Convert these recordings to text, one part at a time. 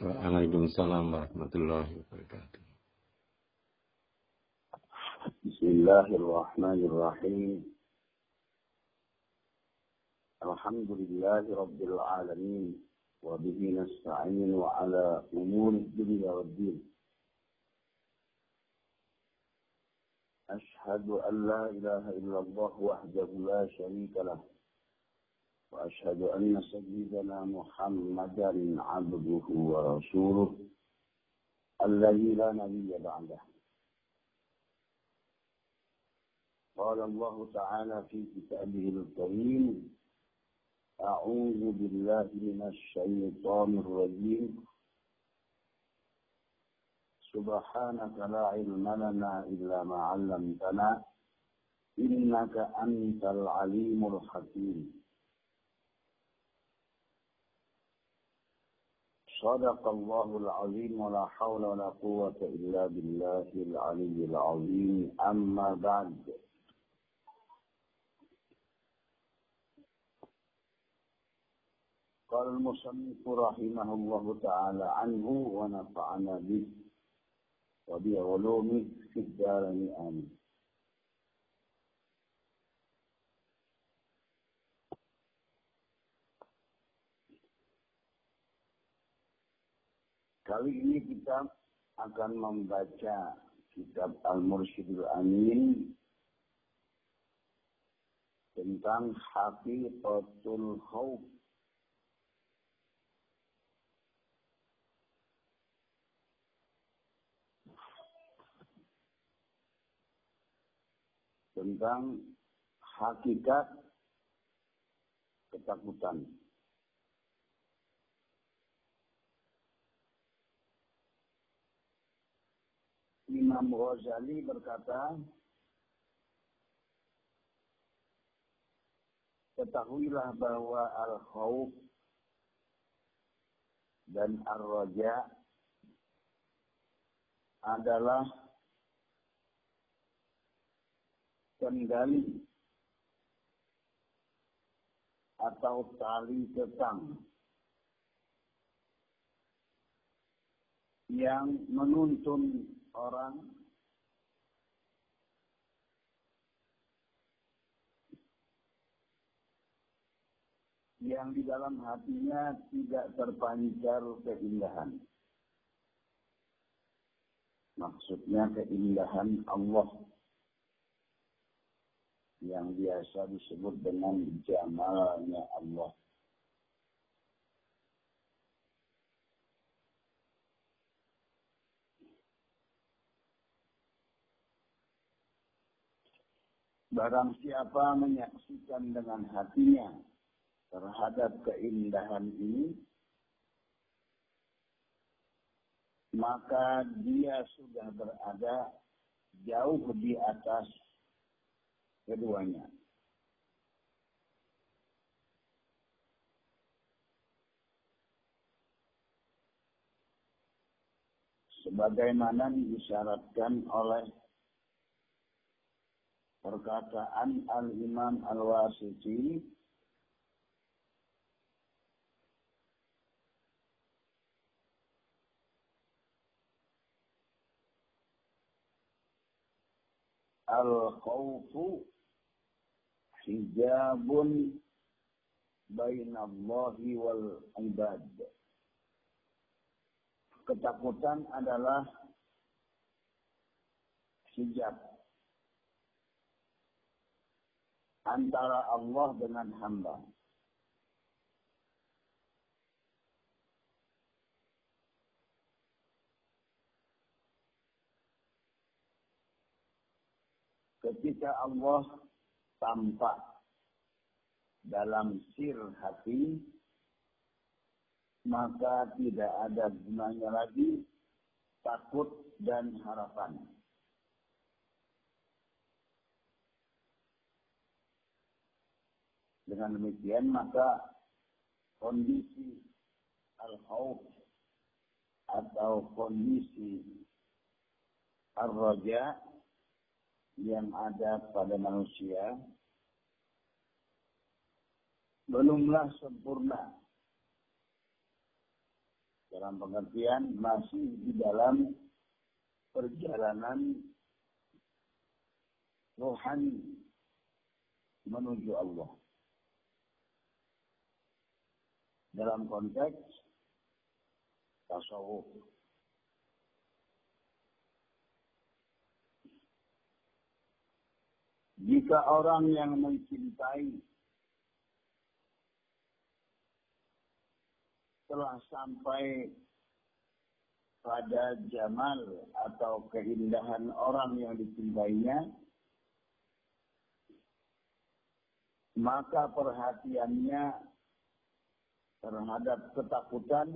Waalaikumsalam warahmatullahi wabarakatuh. Bismillahirrahmanirrahim. Alhamdulillahi Rabbil Alamin. وبه نستعين وعلى أمور الدنيا والدين أشهد أن لا إله إلا الله وحده لا شريك له وأشهد أن سيدنا محمدا عبده ورسوله الذي لا نبي بعده. قال الله تعالى في كتابه الكريم أعوذ بالله من الشيطان الرجيم. سبحانك لا علم لنا إلا ما علمتنا إنك أنت العليم الحكيم. صدق الله العظيم ولا حول ولا قوة إلا بالله العلي العظيم. أما بعد. قال المصنف رحمه الله تعالى عنه ونفعنا به. وبعلومه في الدارين آمين Kali ini kita akan membaca kitab Al-Mursyidul Amin tentang Haqiqatul Khawf tentang hakikat ketakutan. Imam Ghazali berkata, Ketahuilah bahwa al-khawf dan ar-raja adalah kendali atau tali kekang yang menuntun orang yang di dalam hatinya tidak terpancar keindahan. Maksudnya keindahan Allah yang biasa disebut dengan jamalnya Allah. Barang siapa menyaksikan dengan hatinya terhadap keindahan ini, maka dia sudah berada jauh di atas keduanya. Sebagaimana disyaratkan oleh perkataan Al-Imam Al-Wasiti Al-khawfu hijabun bainallahi wal ibad. Ketakutan adalah hijab antara Allah dengan hamba. Ketika Allah tampak dalam sir hati, maka tidak ada gunanya lagi takut dan harapan. Dengan demikian maka kondisi al-khawf atau kondisi ar-raja yang ada pada manusia belumlah sempurna. dalam pengertian masih di dalam perjalanan rohani menuju Allah. Dalam konteks tasawuf. Jika orang yang mencintai telah sampai pada jamal atau keindahan orang yang dicintainya, maka perhatiannya terhadap ketakutan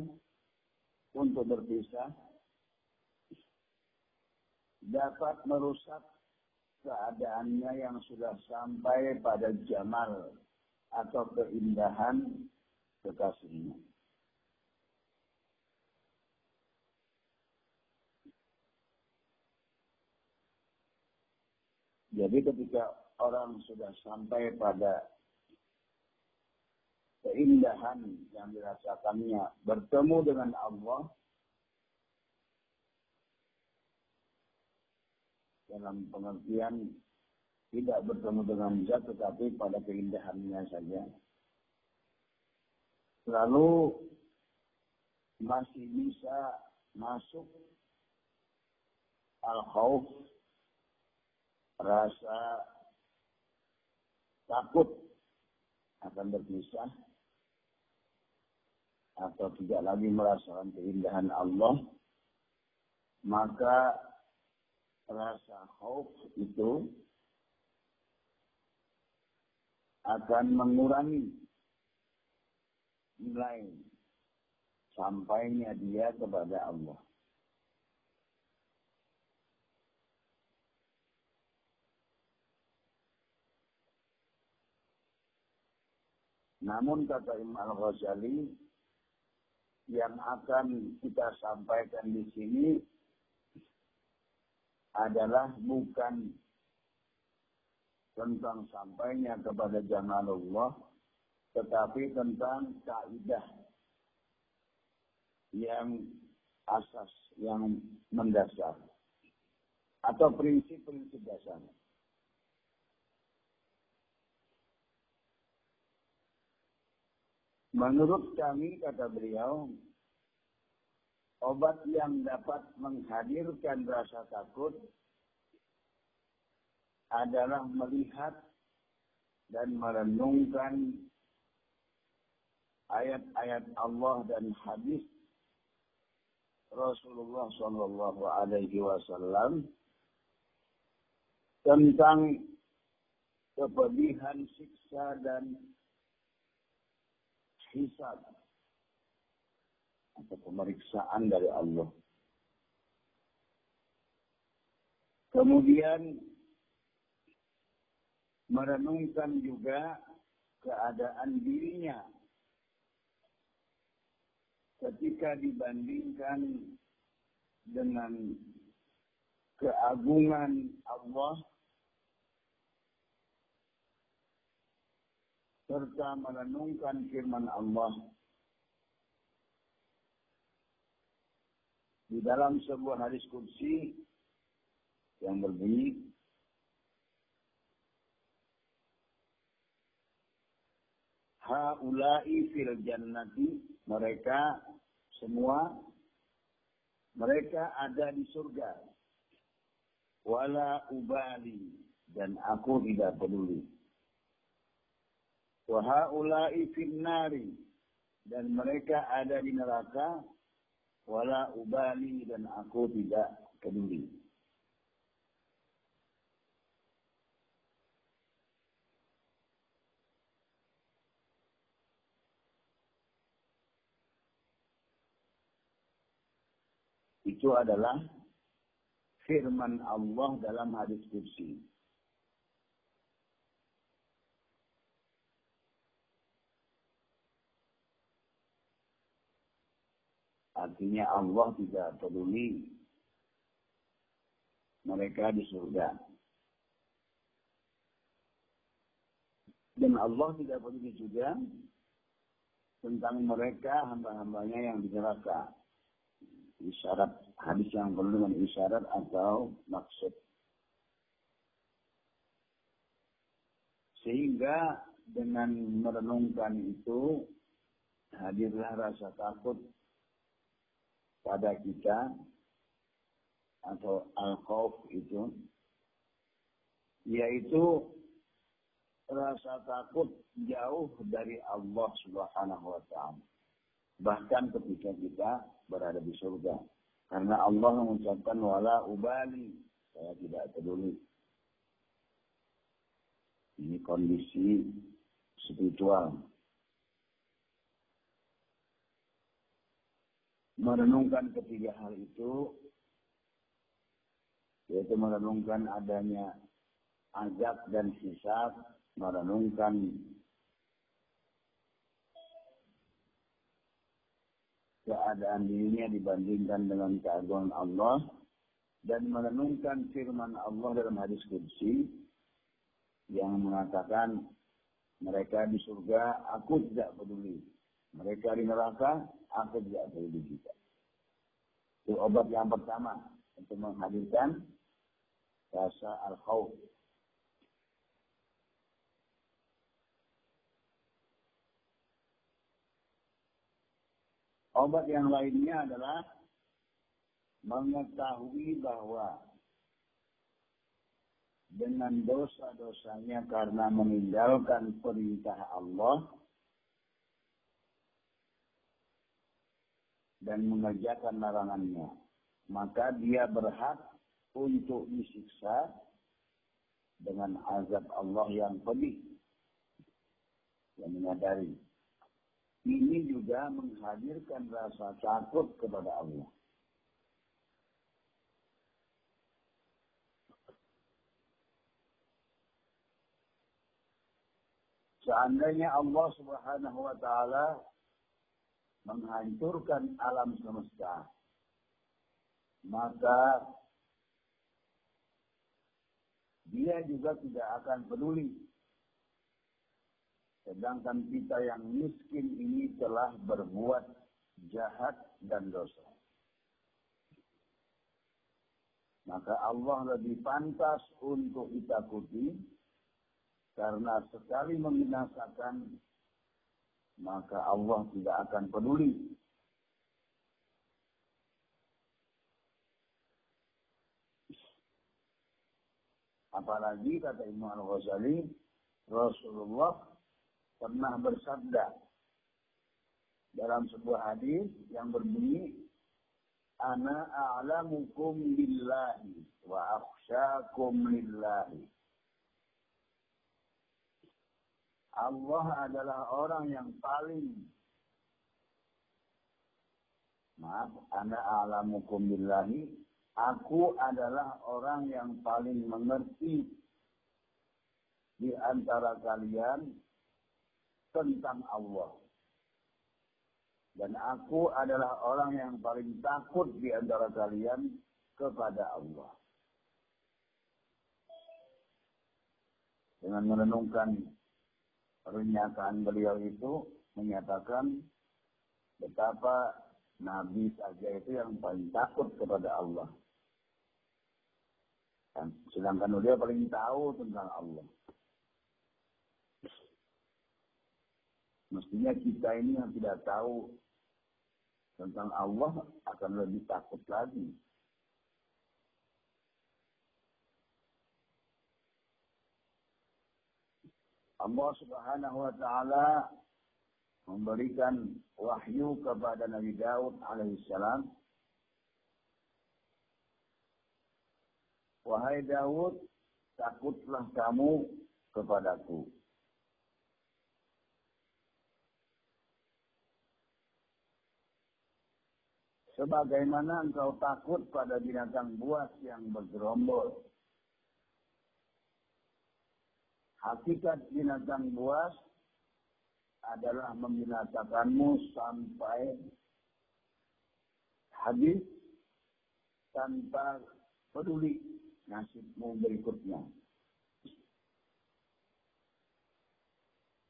untuk berpisah dapat merusak keadaannya yang sudah sampai pada jamal atau keindahan kekasihnya. Jadi ketika orang sudah sampai pada keindahan yang dirasakannya bertemu dengan Allah dalam pengertian tidak bertemu dengan zat tetapi pada keindahannya saja. Lalu masih bisa masuk al-khawf rasa takut akan berpisah atau tidak lagi merasakan keindahan Allah, maka rasa khauf itu akan mengurangi nilai sampainya dia kepada Allah. Namun kata Imam Al-Ghazali, yang akan kita sampaikan di sini adalah bukan tentang sampainya kepada Allah, tetapi tentang kaidah yang asas, yang mendasar, atau prinsip-prinsip dasar. Menurut kami, kata beliau, obat yang dapat menghadirkan rasa takut adalah melihat dan merenungkan ayat-ayat Allah dan hadis Rasulullah Shallallahu Alaihi Wasallam tentang kepedihan siksa dan hisab atau pemeriksaan dari Allah. Kemudian merenungkan juga keadaan dirinya ketika dibandingkan dengan keagungan Allah serta merenungkan firman Allah di dalam sebuah hadis kursi yang berbunyi Haulai fil jannati mereka semua mereka ada di surga. Wala ubali dan aku tidak peduli Wahaulai finnari. Dan mereka ada di neraka. Wala ubali dan aku tidak peduli. Itu adalah firman Allah dalam hadis kursi. Artinya Allah tidak peduli mereka di surga. Dan Allah tidak peduli juga tentang mereka hamba-hambanya yang di neraka. isyarat hadis yang penuh dengan isyarat atau maksud. Sehingga dengan merenungkan itu hadirlah rasa takut pada kita atau al-khawf itu yaitu rasa takut jauh dari Allah Subhanahu wa taala. Bahkan ketika kita berada di surga. Karena Allah mengucapkan wala ubali. Saya tidak peduli. Ini kondisi spiritual. Merenungkan ketiga hal itu, yaitu merenungkan adanya azab dan hisab, merenungkan keadaan dirinya dibandingkan dengan keagungan Allah dan merenungkan firman Allah dalam hadis kursi yang mengatakan mereka di surga aku tidak peduli mereka di neraka aku tidak peduli juga itu obat yang pertama untuk menghadirkan rasa al-khawf. Obat yang lainnya adalah mengetahui bahwa dengan dosa-dosanya karena meninggalkan perintah Allah dan mengerjakan larangannya, maka dia berhak untuk disiksa dengan azab Allah yang pedih yang menyadari ini juga menghadirkan rasa takut kepada Allah. Seandainya Allah Subhanahu wa taala menghancurkan alam semesta, maka dia juga tidak akan peduli Sedangkan kita yang miskin ini telah berbuat jahat dan dosa. Maka Allah lebih pantas untuk ditakuti karena sekali membinasakan maka Allah tidak akan peduli. Apalagi kata Imam Al-Ghazali, Rasulullah pernah bersabda dalam sebuah hadis yang berbunyi ana a'lamukum billahi wa akhsyakum lillahi Allah adalah orang yang paling maaf ana a'lamukum billahi aku adalah orang yang paling mengerti di antara kalian tentang Allah. Dan aku adalah orang yang paling takut di antara kalian kepada Allah. Dengan merenungkan pernyataan beliau itu, menyatakan betapa Nabi saja itu yang paling takut kepada Allah. Dan sedangkan dia paling tahu tentang Allah. Mestinya kita ini yang tidak tahu tentang Allah akan lebih takut lagi. Allah Subhanahu wa taala memberikan wahyu kepada Nabi Daud alaihissalam. Wahai Daud, takutlah kamu kepadaku. Sebagaimana engkau takut pada binatang buas yang bergerombol. Hakikat binatang buas adalah membinasakanmu sampai habis tanpa peduli nasibmu berikutnya.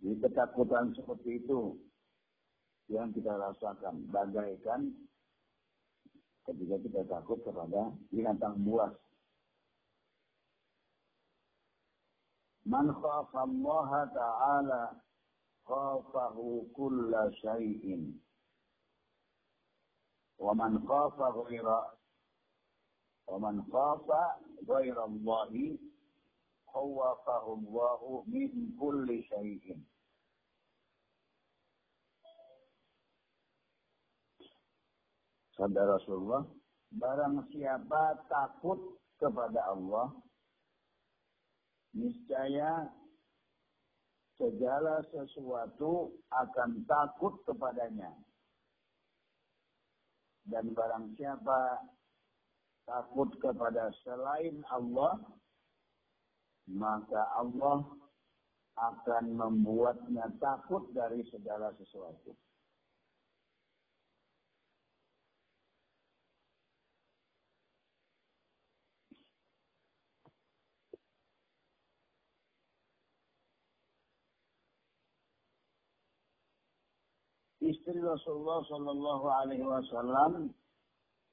Di ketakutan seperti itu yang kita rasakan bagaikan ketika kita takut kepada binatang buas. Man khafa Allah Ta'ala khafahu kulla syai'in. Wa man khafa ghaira wa man khafa ghaira Allah khawafahu Allah min kulli syai'in. Sabda Rasulullah, barang siapa takut kepada Allah, niscaya segala sesuatu akan takut kepadanya. Dan barang siapa takut kepada selain Allah, maka Allah akan membuatnya takut dari segala sesuatu. Istri Rasulullah Shallallahu Alaihi Wasallam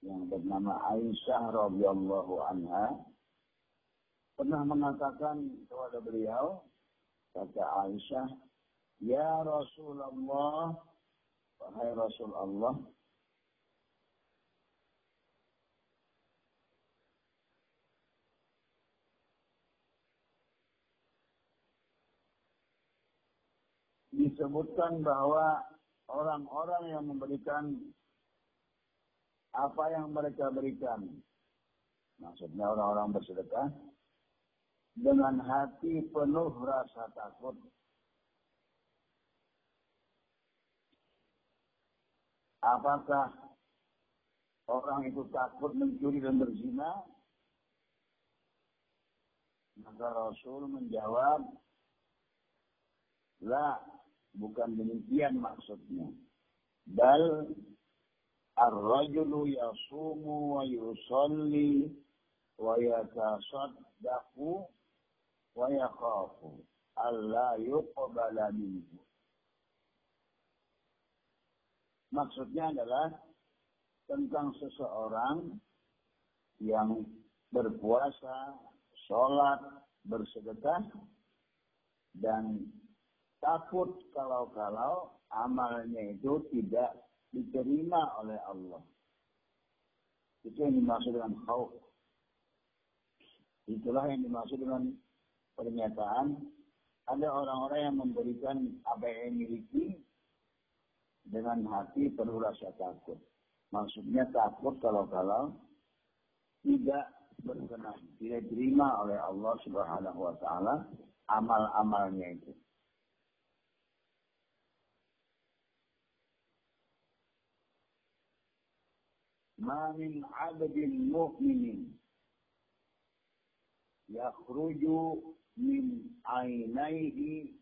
yang bernama Aisyah radhiyallahu anha pernah mengatakan kepada beliau kata Aisyah ya Rasulullah wahai Rasulullah disebutkan bahwa orang-orang yang memberikan apa yang mereka berikan. Maksudnya orang-orang bersedekah dengan hati penuh rasa takut. Apakah orang itu takut mencuri dan berzina? Maka Rasul menjawab, La, Bukan demikian maksudnya. Bal ar-rajulu yasumu wa yusalli wa yatasaddaqu wa yakhafu alla yuqbala minhu. Maksudnya adalah tentang seseorang yang berpuasa, sholat, bersedekah, dan takut kalau-kalau amalnya itu tidak diterima oleh Allah. Itu yang dimaksud dengan khauf. Itulah yang dimaksud dengan pernyataan ada orang-orang yang memberikan apa yang miliki dengan hati penuh rasa takut. Maksudnya takut kalau-kalau tidak berkenan, tidak diterima oleh Allah Subhanahu wa taala amal-amalnya itu. ما من عبد مؤمن يخرج من عينيه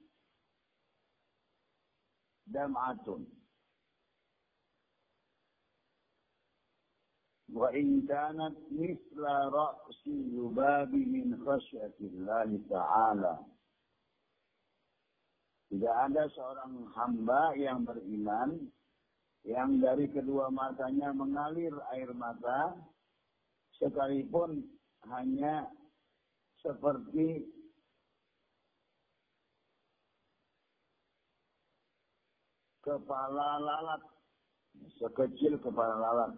دمعة وإن كانت مثل رأس الذباب من خشية الله تعالى Tidak ada seorang hamba yang beriman yang dari kedua matanya mengalir air mata, sekalipun hanya seperti kepala lalat, sekecil kepala lalat.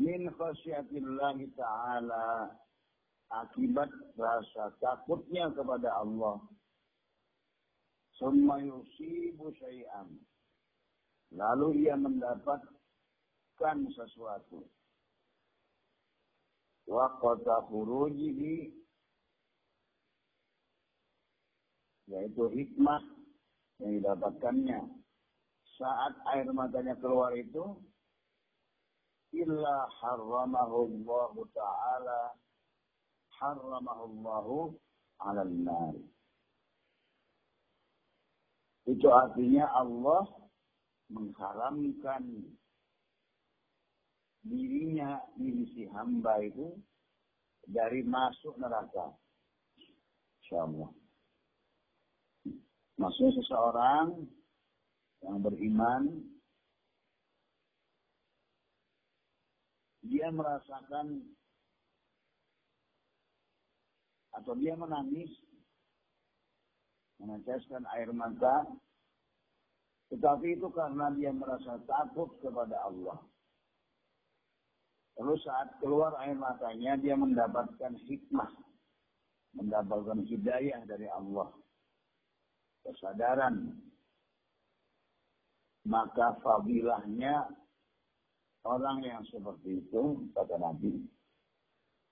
Min khasyatillahi ta'ala akibat rasa takutnya kepada Allah Summa yusibu syai'an. Lalu ia mendapatkan sesuatu. Waqata furujihi yaitu hikmah yang didapatkannya saat air matanya keluar itu illa harramahu Allah taala harramahu Allah 'ala an-nar itu artinya Allah mengharamkan dirinya, diri si hamba itu dari masuk neraka. Insya Allah. Maksudnya seseorang yang beriman dia merasakan atau dia menangis, meneteskan air mata, tetapi itu karena dia merasa takut kepada Allah. Lalu saat keluar air matanya, dia mendapatkan hikmah, mendapatkan hidayah dari Allah, kesadaran. Maka fadilahnya orang yang seperti itu, kata Nabi,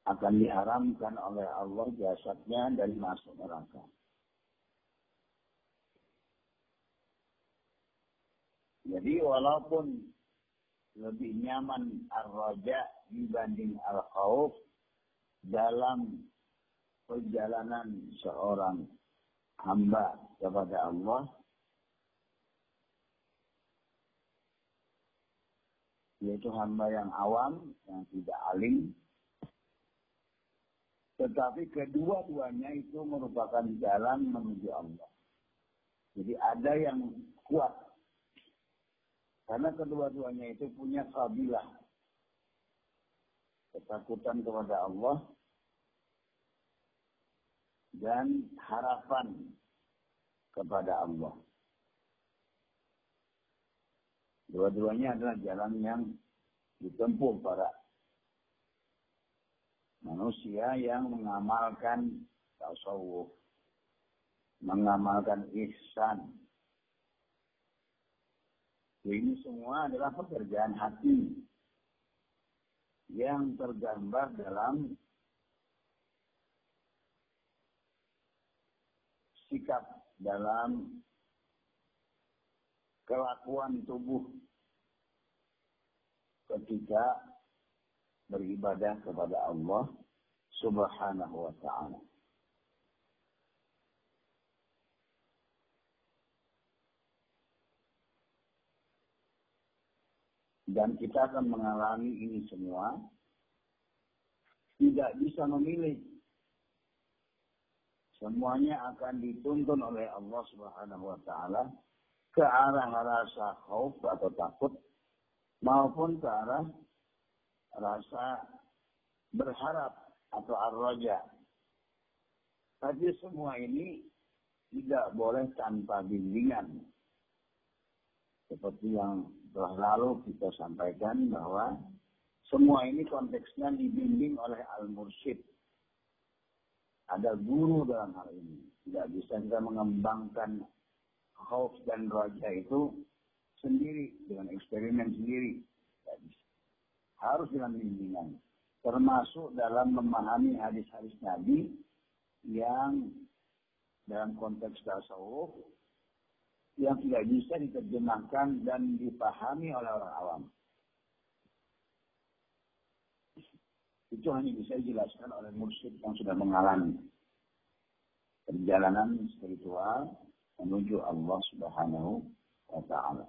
akan diharamkan oleh Allah jasadnya dari masuk neraka. Jadi walaupun lebih nyaman ar-raja dibanding al-khawf dalam perjalanan seorang hamba kepada Allah yaitu hamba yang awam, yang tidak alim, tetapi kedua-duanya itu merupakan jalan menuju Allah. Jadi ada yang kuat. Karena kedua-duanya itu punya kabilah. Ketakutan kepada Allah. Dan harapan kepada Allah. Dua-duanya adalah jalan yang ditempuh para manusia yang mengamalkan tasawuf, mengamalkan ihsan. Ini semua adalah pekerjaan hati yang tergambar dalam sikap dalam kelakuan tubuh ketika beribadah kepada Allah Subhanahu wa taala. Dan kita akan mengalami ini semua tidak bisa memilih. Semuanya akan dituntun oleh Allah Subhanahu wa taala ke arah rasa khauf atau takut maupun ke arah rasa berharap atau arroja. Tapi semua ini tidak boleh tanpa bimbingan. Seperti yang telah lalu kita sampaikan bahwa semua ini konteksnya dibimbing oleh Al-Mursyid. Ada guru dalam hal ini. Tidak bisa kita mengembangkan khauf dan roja itu sendiri, dengan eksperimen sendiri. Tidak bisa harus dengan bimbingan. Termasuk dalam memahami hadis-hadis Nabi yang dalam konteks tasawuf yang tidak bisa diterjemahkan dan dipahami oleh orang awam. Itu hanya bisa dijelaskan oleh mursyid yang sudah mengalami perjalanan spiritual menuju Allah Subhanahu wa taala.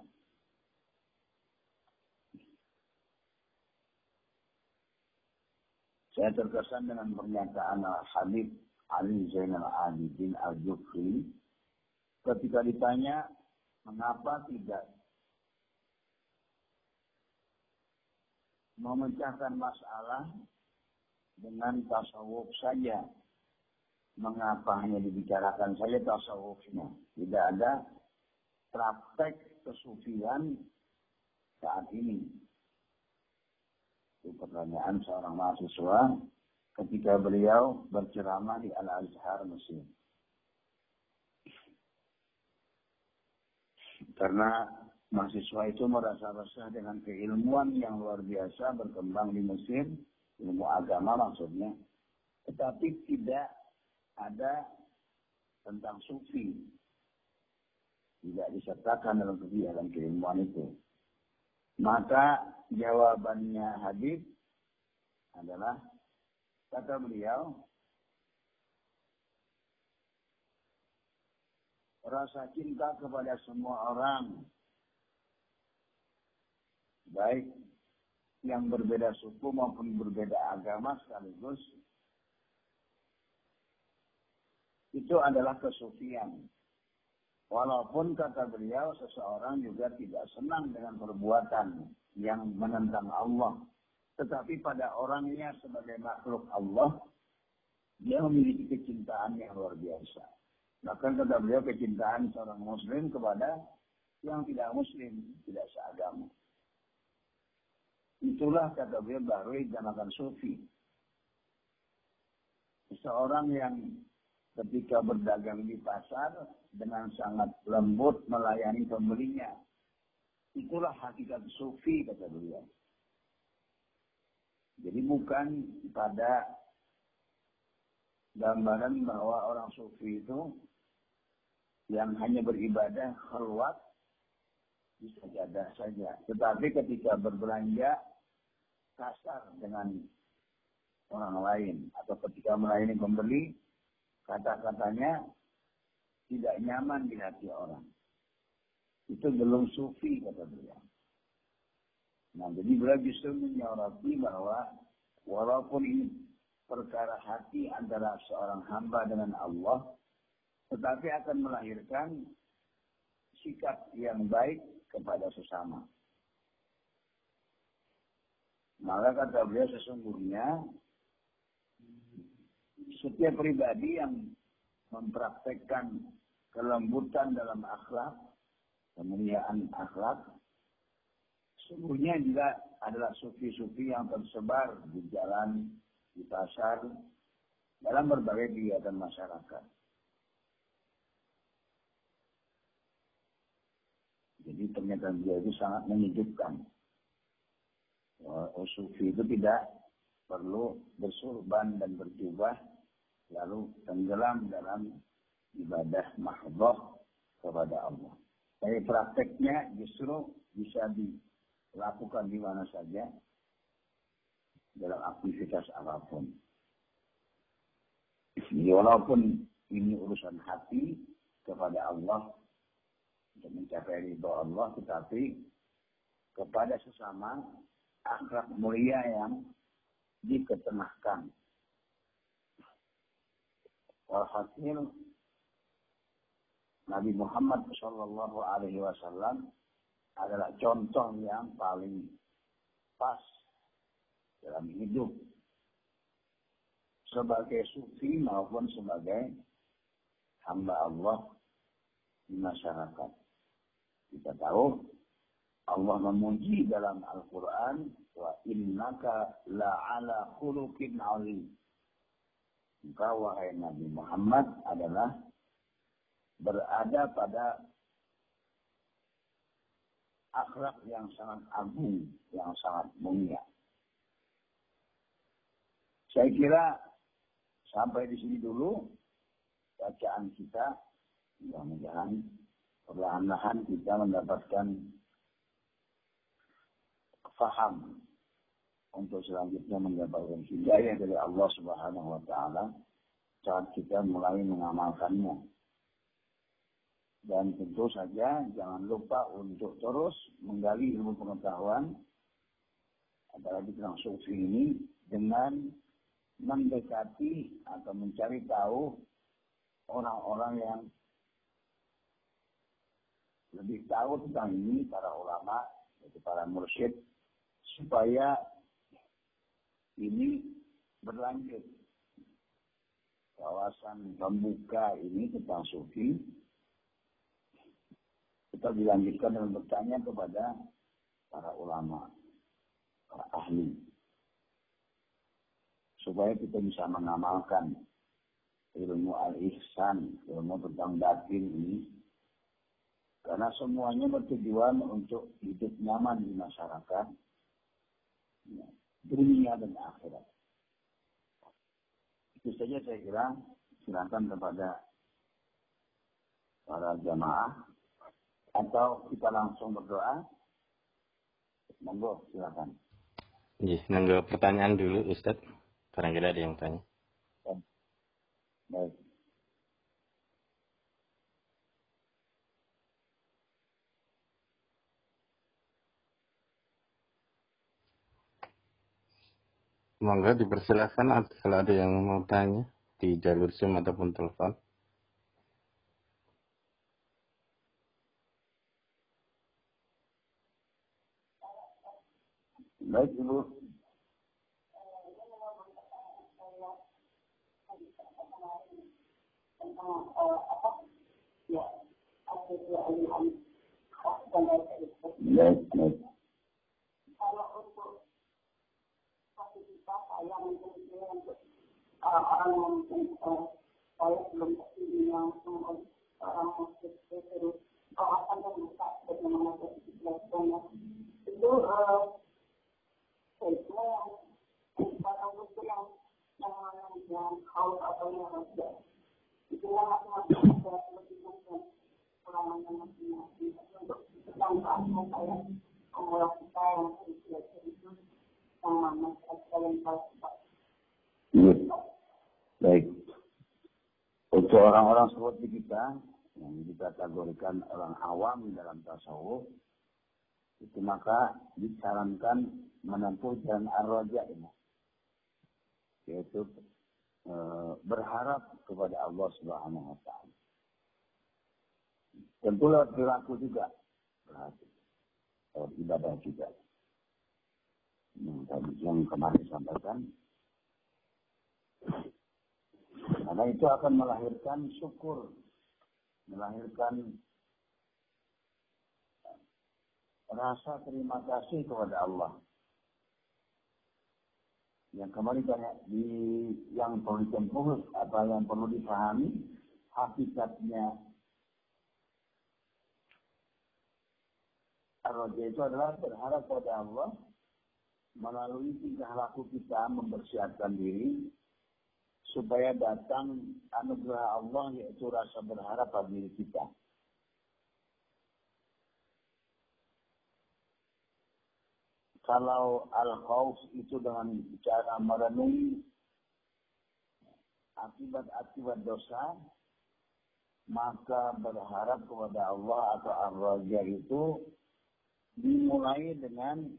Saya terkesan dengan pernyataan Habib Ali Zainal Abidin Al-Jufri ketika ditanya mengapa tidak memecahkan masalah dengan tasawuf saja. Mengapa hanya dibicarakan saja tasawufnya? Tidak ada praktek kesufian saat ini. Itu pertanyaan seorang mahasiswa ketika beliau berceramah di Al-Azhar Mesir. Karena mahasiswa itu merasa resah dengan keilmuan yang luar biasa berkembang di Mesir, ilmu agama maksudnya, tetapi tidak ada tentang sufi. Tidak disertakan dalam kegiatan keilmuan itu. Maka jawabannya Habib adalah kata beliau rasa cinta kepada semua orang baik yang berbeda suku maupun berbeda agama sekaligus itu adalah kesufian Walaupun kata beliau seseorang juga tidak senang dengan perbuatan yang menentang Allah. Tetapi pada orangnya sebagai makhluk Allah, dia memiliki kecintaan yang luar biasa. Bahkan kata beliau kecintaan seorang muslim kepada yang tidak muslim, tidak seagama. Itulah kata beliau baru dinamakan sufi. Seorang yang ketika berdagang di pasar dengan sangat lembut melayani pembelinya. Itulah hakikat sufi kata beliau. Jadi bukan pada gambaran bahwa orang sufi itu yang hanya beribadah keluar bisa jadah saja. Tetapi ketika berbelanja kasar dengan orang lain atau ketika melayani pembeli kata-katanya tidak nyaman di hati orang. Itu belum sufi kata beliau. Nah, jadi beliau justru menyoroti bahwa walaupun ini perkara hati antara seorang hamba dengan Allah, tetapi akan melahirkan sikap yang baik kepada sesama. Maka kata beliau sesungguhnya setiap pribadi yang mempraktekkan kelembutan dalam akhlak, kemuliaan akhlak, sungguhnya juga adalah sufi-sufi yang tersebar di jalan, di pasar, dalam berbagai kegiatan masyarakat. Jadi pernyataan dia itu sangat menyejukkan. Oh, sufi itu tidak perlu bersurban dan berjubah lalu tenggelam dalam ibadah mahdoh kepada Allah. Tapi prakteknya justru bisa dilakukan di mana saja dalam aktivitas apa pun. Walaupun ini urusan hati kepada Allah untuk mencapai ridho Allah, tetapi kepada sesama akhlak mulia yang diketengahkan Walhasil Nabi Muhammad Shallallahu Alaihi Wasallam adalah contoh yang paling pas dalam hidup sebagai sufi maupun sebagai hamba Allah di masyarakat. Kita tahu Allah memuji dalam Al-Quran wa innaka la'ala khuluqin alim engkau wahai Nabi Muhammad adalah berada pada akhlak yang sangat agung, yang sangat mulia. Saya kira sampai di sini dulu bacaan kita. Mudah-mudahan perlahan-lahan kita mendapatkan faham untuk selanjutnya mendapatkan hidayah dari Allah Subhanahu wa taala saat kita mulai mengamalkannya. Dan tentu saja jangan lupa untuk terus menggali ilmu pengetahuan apalagi tentang sufi ini dengan mendekati atau mencari tahu orang-orang yang lebih tahu tentang ini para ulama yaitu para mursyid supaya ini berlanjut. Kawasan pembuka ini tentang sufi kita dilanjutkan dengan bertanya kepada para ulama, para ahli. Supaya kita bisa mengamalkan ilmu al-ihsan, ilmu tentang batin ini. Karena semuanya bertujuan untuk hidup nyaman di masyarakat dunia dan akhirat. Itu saja saya kira silakan kepada para jamaah atau kita langsung berdoa. Monggo silakan. Iya, nanggo pertanyaan dulu Ustaz. Barangkali ada yang tanya. Baik. Monggo dipersilakan kalau ada yang mau tanya di jalur Zoom ataupun telepon. Baik, Ibu. Baik, baik. Ini untuk orang-orang yang saya belum ke sini langsung orang muslim terus kawasan yang bisa bagaimana belajarnya itu sebenarnya yang orang yang yang yang haus atau yang itu yang masing-masing ada lebih mungkin pengalaman masing-masing untuk saya kita yang belajar itu yang mana sekalian kalau Iya. Baik. Untuk orang-orang seperti kita, yang kita kategorikan orang awam dalam tasawuf, itu maka disarankan menempuh jalan ar-raja ini. Yaitu e, berharap kepada Allah Subhanahu wa taala. Tentu lewat perilaku juga. Berarti. Ibadah juga. Yang, yang kemarin disampaikan, karena itu akan melahirkan syukur, melahirkan rasa terima kasih kepada Allah. Yang kemarin banyak di yang perlu ditempuh apa yang perlu dipahami hakikatnya Ar-Raja itu adalah berharap kepada Allah melalui tingkah laku kita mempersiapkan diri supaya datang anugerah Allah yaitu rasa berharap diri kita. Kalau al-khawf itu dengan cara merenungi akibat-akibat dosa, maka berharap kepada Allah atau ar-raja itu dimulai dengan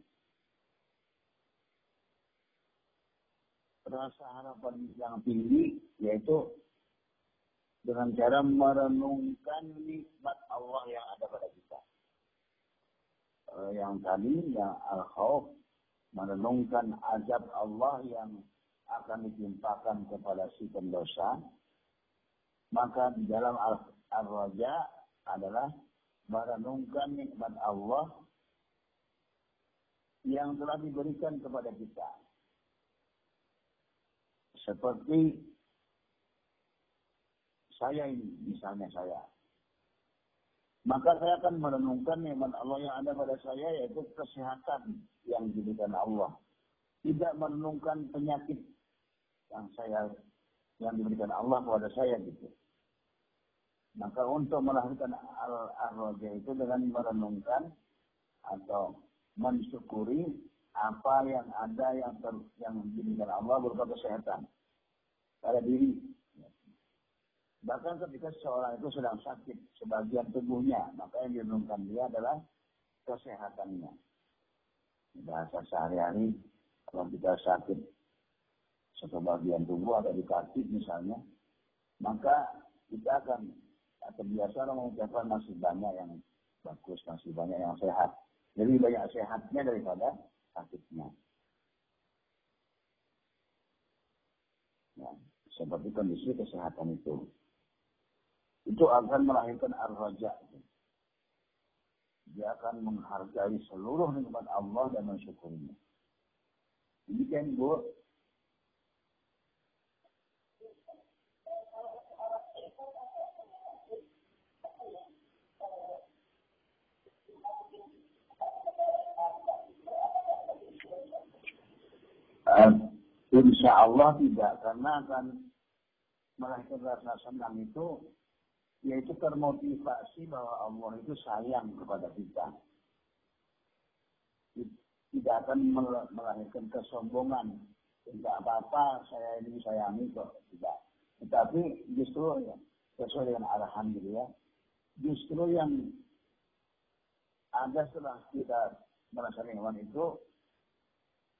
rasa harapan yang tinggi yaitu dengan cara merenungkan nikmat Allah yang ada pada kita. Yang tadi yang al-khawf merenungkan azab Allah yang akan ditimpakan kepada si pendosa. Maka di dalam al-raja adalah merenungkan nikmat Allah yang telah diberikan kepada kita seperti saya ini, misalnya saya. Maka saya akan merenungkan nikmat Allah yang ada pada saya, yaitu kesehatan yang diberikan Allah. Tidak merenungkan penyakit yang saya yang diberikan Allah kepada saya gitu. Maka untuk melahirkan al-raja itu dengan merenungkan atau mensyukuri apa yang ada yang ter, yang diberikan Allah berupa kesehatan pada diri. Bahkan ketika seorang itu sedang sakit sebagian tubuhnya, maka yang direnungkan dia adalah kesehatannya. Bahasa sehari-hari, kalau kita sakit satu bagian tubuh atau di kaki misalnya, maka kita akan terbiasa mengucapkan masih banyak yang bagus, masih banyak yang sehat. Lebih banyak sehatnya daripada sakitnya. Ya, seperti kondisi kesehatan itu. Itu akan melahirkan ar-raja. Dia akan menghargai seluruh nikmat Allah dan mensyukurinya. Ini kan Bu, insya Allah tidak, karena akan melahirkan rasa senang itu, yaitu termotivasi bahwa Allah itu sayang kepada kita. Tidak akan melahirkan kesombongan. Tidak apa-apa, saya ini sayangi kok. Tidak. Tetapi justru ya, sesuai dengan arahan gitu ya, justru yang ada setelah kita merasa hewan itu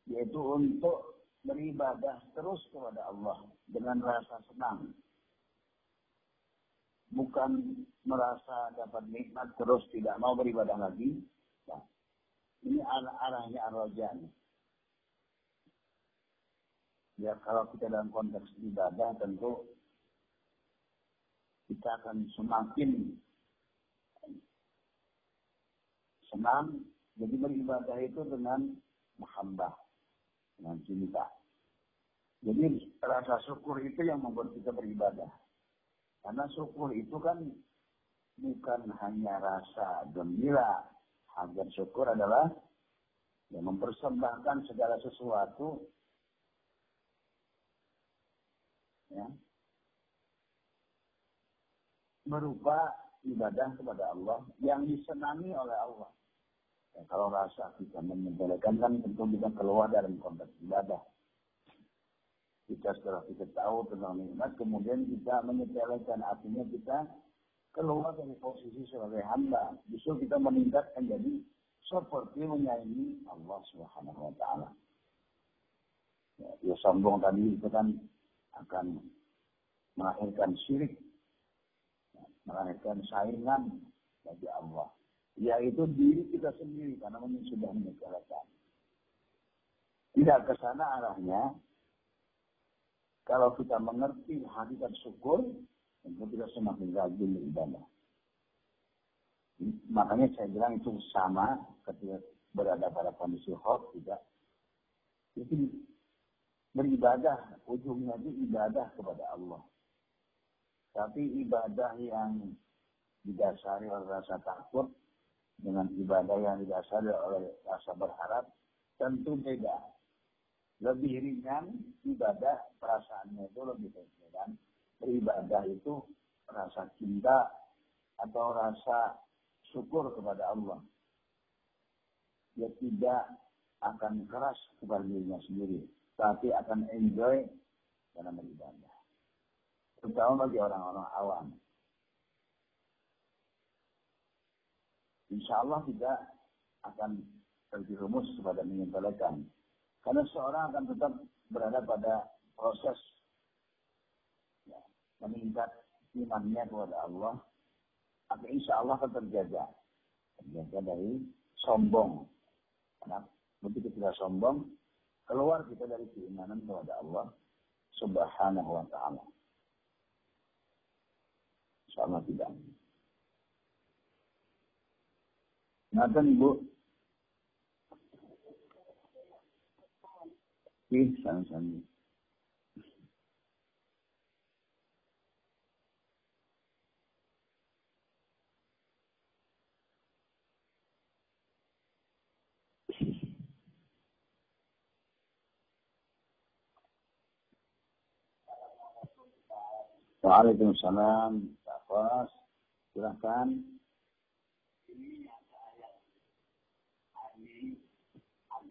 yaitu untuk beribadah terus kepada Allah dengan rasa senang. Bukan merasa dapat nikmat terus tidak mau beribadah lagi. Nah, ini arah-arahnya ar-raja Ya kalau kita dalam konteks ibadah tentu kita akan semakin senang. Jadi beribadah itu dengan muhabbah, dengan cinta. Jadi rasa syukur itu yang membuat kita beribadah. Karena syukur itu kan bukan hanya rasa gembira. Agar syukur adalah yang mempersembahkan segala sesuatu ya, berupa ibadah kepada Allah yang disenangi oleh Allah. Ya, kalau rasa kita menyepelekan kan tentu kita keluar dari konteks ibadah. Kita setelah kita tahu tentang nikmat, kemudian kita menyepelekan artinya kita keluar dari posisi sebagai hamba. Justru kita meningkatkan jadi seperti menyayangi Allah Subhanahu wa taala. Ya, ya sombong tadi itu kan akan melahirkan syirik, ya, melahirkan saingan bagi Allah. Yaitu diri kita sendiri karena sudah menyepelekan. Tidak ke sana arahnya. Kalau kita mengerti hakikat syukur, tentu kita semakin rajin beribadah. Makanya saya bilang itu sama ketika berada pada kondisi hoax juga. Itu beribadah, ujungnya itu ibadah kepada Allah. Tapi ibadah yang didasari oleh rasa takut dengan ibadah yang didasari oleh rasa berharap tentu beda. Lebih ringan ibadah perasaannya itu lebih ringan beribadah itu rasa cinta atau rasa syukur kepada Allah. Dia tidak akan keras kepada dirinya sendiri, tapi akan enjoy dalam beribadah. Terutama bagi orang-orang awam. Insya Allah kita akan terjerumus kepada menyepelekan. Karena seorang akan tetap berada pada proses meningkat imannya kepada Allah, maka insya Allah akan terjaga. Terjaga dari sombong. Karena begitu kita sombong, keluar kita dari keimanan kepada Allah subhanahu wa ta'ala. Insya Allah tidak. Nanti Ibu. Ih, sama-sama. Waalaikumsalam. Pak silahkan. Ini ada ayat ini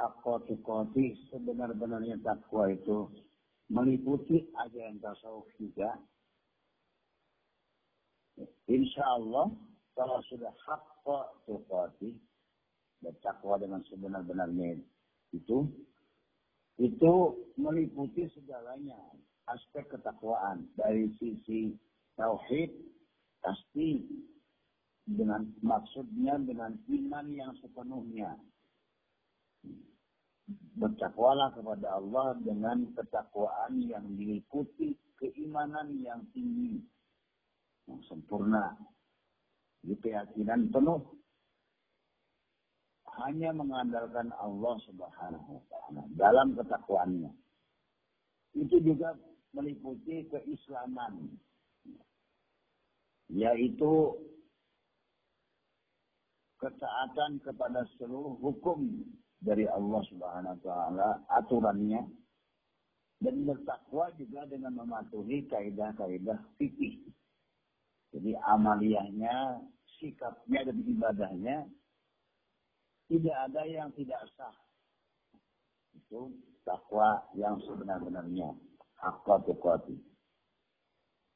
Apakah hakotikoti sebenar-benarnya takwa itu meliputi ajaran tasawuf juga? Insya Allah kalau sudah hakotikoti dan takwa dengan sebenar-benarnya itu itu meliputi segalanya aspek ketakwaan dari sisi tauhid pasti dengan maksudnya dengan iman yang sepenuhnya. Bertakwalah kepada Allah dengan ketakwaan yang diikuti keimanan yang tinggi, yang sempurna, di keyakinan penuh. Hanya mengandalkan Allah Subhanahu wa taala dalam ketakwaannya. Itu juga meliputi keislaman. Yaitu ketaatan kepada seluruh hukum dari Allah Subhanahu wa taala aturannya dan bertakwa juga dengan mematuhi kaidah-kaidah fikih. Jadi amaliyahnya, sikapnya dan ibadahnya tidak ada yang tidak sah. Itu takwa yang sebenar-benarnya. Hakka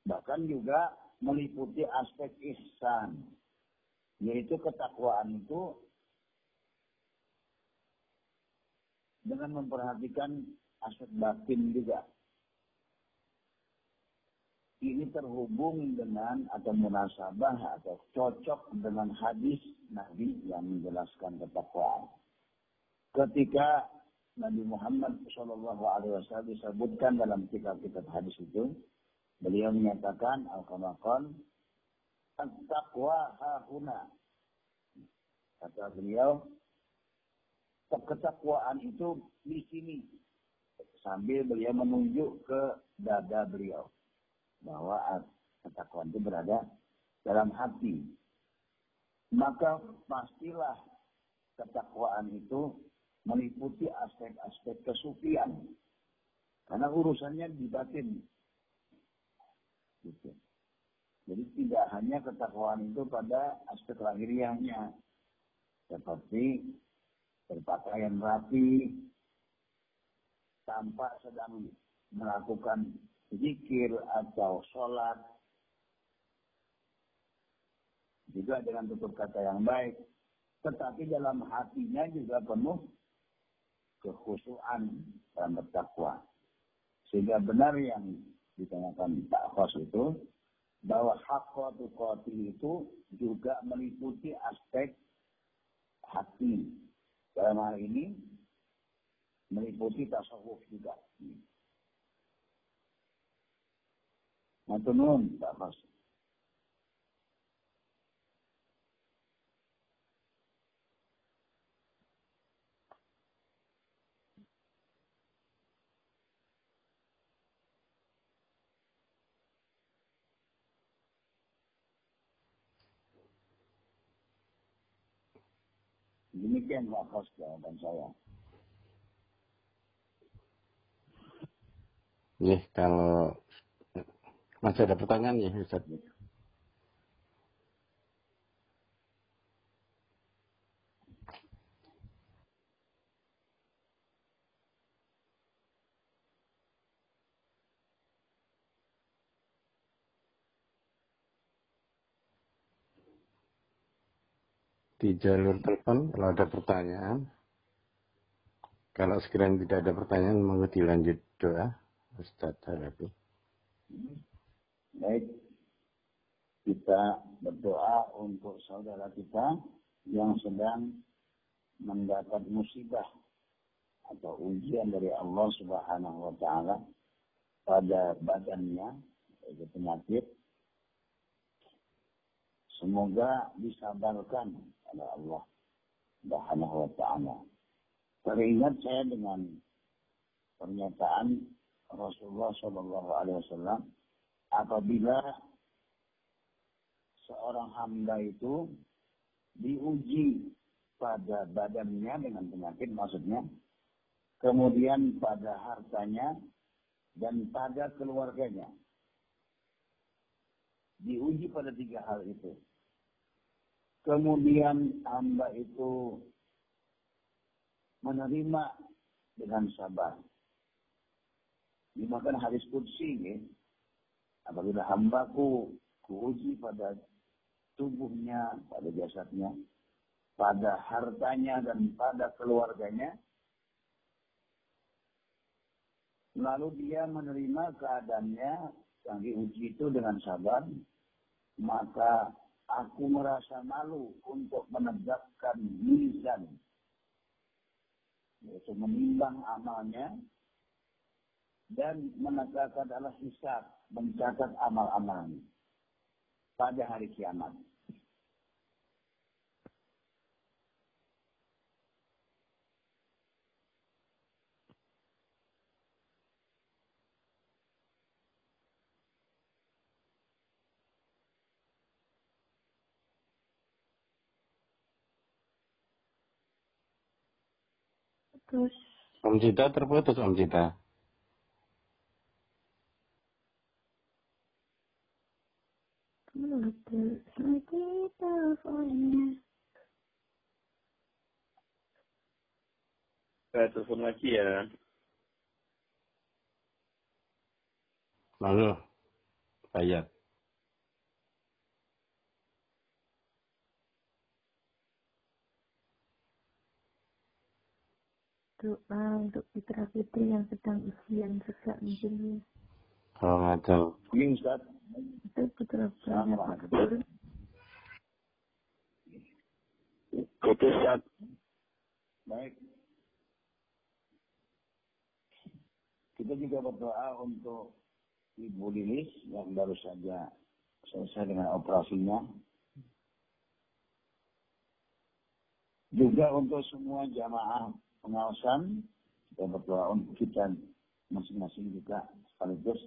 Bahkan juga meliputi aspek ihsan. Yaitu ketakwaan itu dengan memperhatikan aspek batin juga. Ini terhubung dengan atau munasabah atau cocok dengan hadis Nabi yang menjelaskan ketakwaan. Ketika Nabi Muhammad Wasallam disebutkan dalam kitab-kitab hadis itu, beliau menyatakan al-kamakon takwa hahuna. Kata beliau, ketakwaan itu di sini. Sambil beliau menunjuk ke dada beliau. Bahwa ketakwaan itu berada dalam hati. Maka pastilah ketakwaan itu meliputi aspek-aspek kesufian. Karena urusannya di batin. Gitu. Jadi tidak hanya ketakwaan itu pada aspek lahiriahnya. Seperti berpakaian rapi, tanpa sedang melakukan zikir atau sholat, juga dengan tutur kata yang baik, tetapi dalam hatinya juga penuh kekhusuan dan bertakwa. Sehingga benar yang ditanyakan Pak Khos itu, bahwa qatil itu juga meliputi aspek hati dalam hal ini meliputi tasawuf juga. Matunun, Pak Mas. Demikian Pak Kos jawaban saya. Ya, kalau masih ada pertanyaan ya Ustaz. Di jalur telepon kalau ada pertanyaan. Kalau sekiranya tidak ada pertanyaan, mau dilanjut doa, Ustaz Harapi. Baik, kita berdoa untuk saudara kita yang sedang mendapat musibah atau ujian dari Allah Subhanahu wa taala pada badannya yaitu penyakit semoga disabarkan oleh Allah Subhanahu wa taala. Teringat saya dengan pernyataan Rasulullah Shallallahu alaihi wasallam apabila seorang hamba itu diuji pada badannya dengan penyakit maksudnya kemudian pada hartanya dan pada keluarganya diuji pada tiga hal itu Kemudian hamba itu menerima dengan sabar. Dimakan hadis kudsi, ya. apabila hambaku kuuji pada tubuhnya, pada jasadnya, pada hartanya dan pada keluarganya, lalu dia menerima keadaannya yang diuji itu dengan sabar, maka aku merasa malu untuk menegakkan mizan yaitu menimbang amalnya dan menegakkan adalah hisab mencatat amal-amalnya pada hari kiamat. Terus Om Cita terputus Om Cita. mati teleponnya. Saya telepon lagi ya. Lalu, bayar. Doa untuk Fitra Fitri yang sedang ujian juga mungkin Oh, nggak tahu. Ini Ustaz. itu putra. Itu Ustaz. Baik. Kita juga berdoa untuk Ibu Lilis yang baru saja selesai dengan operasinya. Juga untuk semua jamaah pengawasan, kita berdoa untuk kita masing-masing juga sekaligus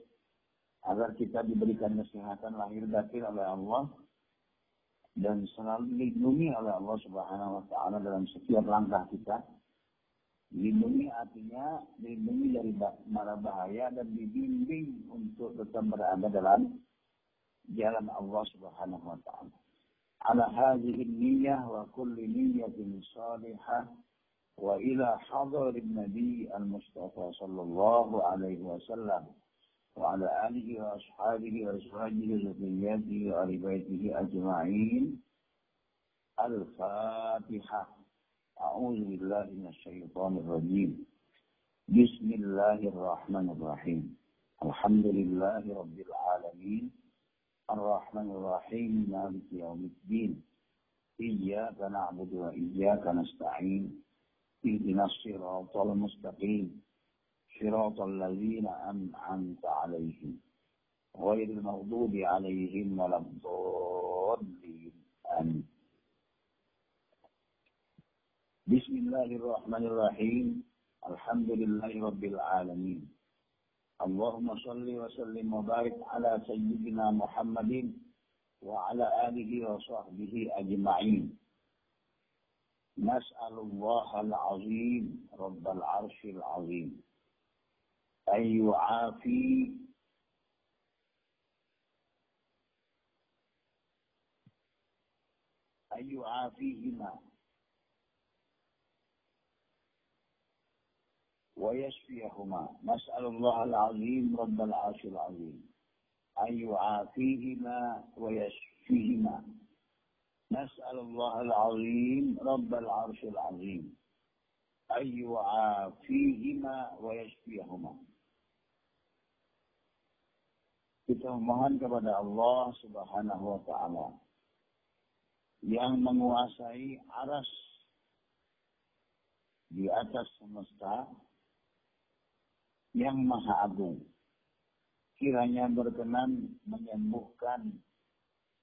agar kita diberikan kesehatan lahir batin oleh Allah dan selalu dilindungi oleh Allah Subhanahu wa taala dalam setiap langkah kita. Dilindungi artinya dilindungi dari mara bahaya dan dibimbing untuk tetap berada dalam jalan Allah Subhanahu wa taala. Ala hadhihi niyyah wa kulli niyyatin salihah wa ila hadarin Nabi al-Mustafa sallallahu alaihi wasallam وعلى آله وأصحابه وأزواجه وذرياته وآل بيته أجمعين. الفاتحة. أعوذ بالله من الشيطان الرجيم. بسم الله الرحمن الرحيم. الحمد لله رب العالمين. الرحمن الرحيم. مالك يوم الدين. إياك نعبد وإياك نستعين. اهدنا الصراط المستقيم. صراط الذين أنعمت عليهم غير المغضوب عليهم ولا الضالين. آمين. بسم الله الرحمن الرحيم. الحمد لله رب العالمين. اللهم صل وسلم وبارك على سيدنا محمد وعلى آله وصحبه أجمعين. نسأل الله العظيم رب العرش العظيم أن يعافي أن يعافيهما ويشفيهما. نسأل الله العظيم رب العرش العظيم أن يعافيهما ويشفيهما. نسأل الله العظيم رب العرش العظيم أن يعافيهما ويشفيهما kita memohon kepada Allah Subhanahu wa taala yang menguasai aras di atas semesta yang maha agung kiranya berkenan menyembuhkan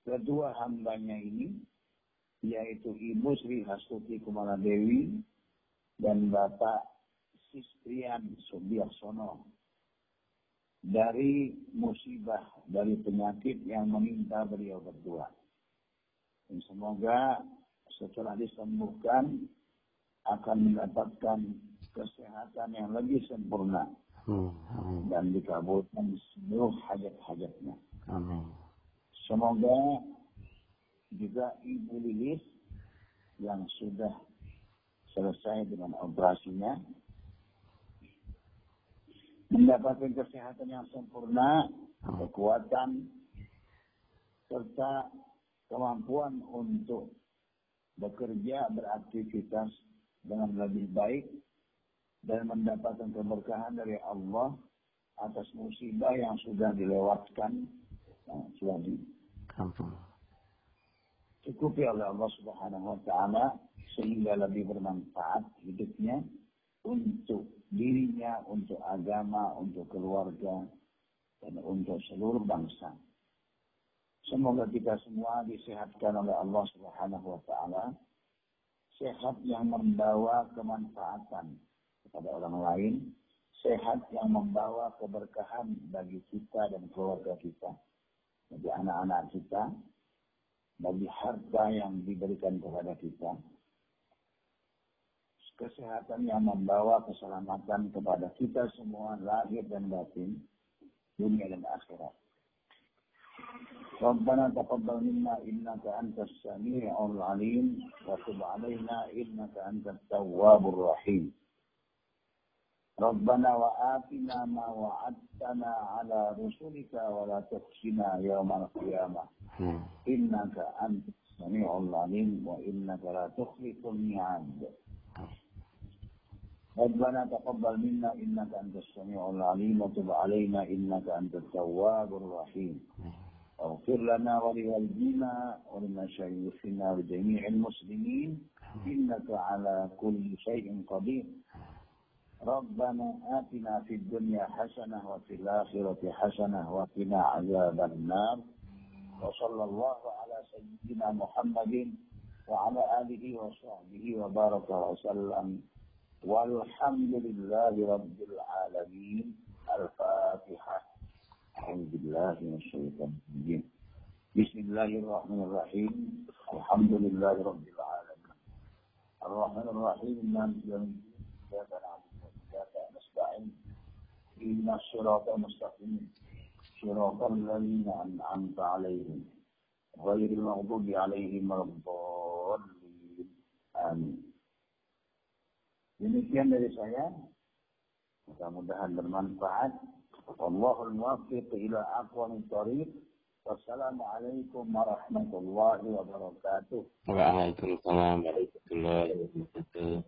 kedua hambanya ini yaitu Ibu Sri Hastuti Kumala Dewi dan Bapak Sistrian Subiaksono dari musibah, dari penyakit yang menimpa beliau berdua. Dan semoga setelah disembuhkan akan mendapatkan kesehatan yang lebih sempurna Hmm, amin. dan dikabulkan seluruh hajat-hajatnya. Amin. Semoga juga Ibu Lilis yang sudah selesai dengan operasinya mendapatkan kesehatan yang sempurna, kekuatan, serta kemampuan untuk bekerja, beraktivitas dengan lebih baik dan mendapatkan keberkahan dari Allah atas musibah yang sudah dilewatkan, yang sudah. Cukupi oleh Allah Subhanahu wa taala sehingga lebih bermanfaat hidupnya untuk dirinya, untuk agama, untuk keluarga dan untuk seluruh bangsa. Semoga kita semua disehatkan oleh Allah Subhanahu wa taala. Sehat yang membawa kemanfaatan kepada orang lain, sehat yang membawa keberkahan bagi kita dan keluarga kita, bagi anak-anak kita, bagi harta yang diberikan kepada kita. Kesehatan yang membawa keselamatan kepada kita semua lahir dan batin, dunia dan akhirat. ربنا تقبل منا إنك أنت السميع العليم وتب علينا إنك أنت التواب الرحيم ربنا وآتنا ما وعدتنا على رسلك ولا تخزنا يوم القيامة. إنك أنت السميع العليم وإنك لا تخلف الميعاد. ربنا تقبل منا إنك أنت السميع العليم وتب علينا إنك أنت التواب الرحيم. اغفر لنا ولوالدينا ولمشايخنا ولجميع المسلمين. إنك على كل شيء قدير. ربنا آتنا في الدنيا حسنة وفي الآخرة حسنة وقنا عذاب النار. وصلى الله على سيدنا محمد وعلى آله وصحبه وبارك وسلم. والحمد لله رب العالمين. الفاتحة. أعوذ بالله من الشيطان الرجيم. بسم الله الرحمن الرحيم. الحمد لله رب العالمين. الرحمن الرحيم. مالك يوم الدين. نستعين إن الصراط المستقيم صراط الذين أنعمت عليهم غير المغضوب عليهم ولا الضالين آمين Demikian dari saya. Mudah-mudahan bermanfaat. Allahul muwaffiq ila aqwamit thariq. Wassalamualaikum warahmatullahi wabarakatuh. Waalaikumsalam warahmatullahi wabarakatuh.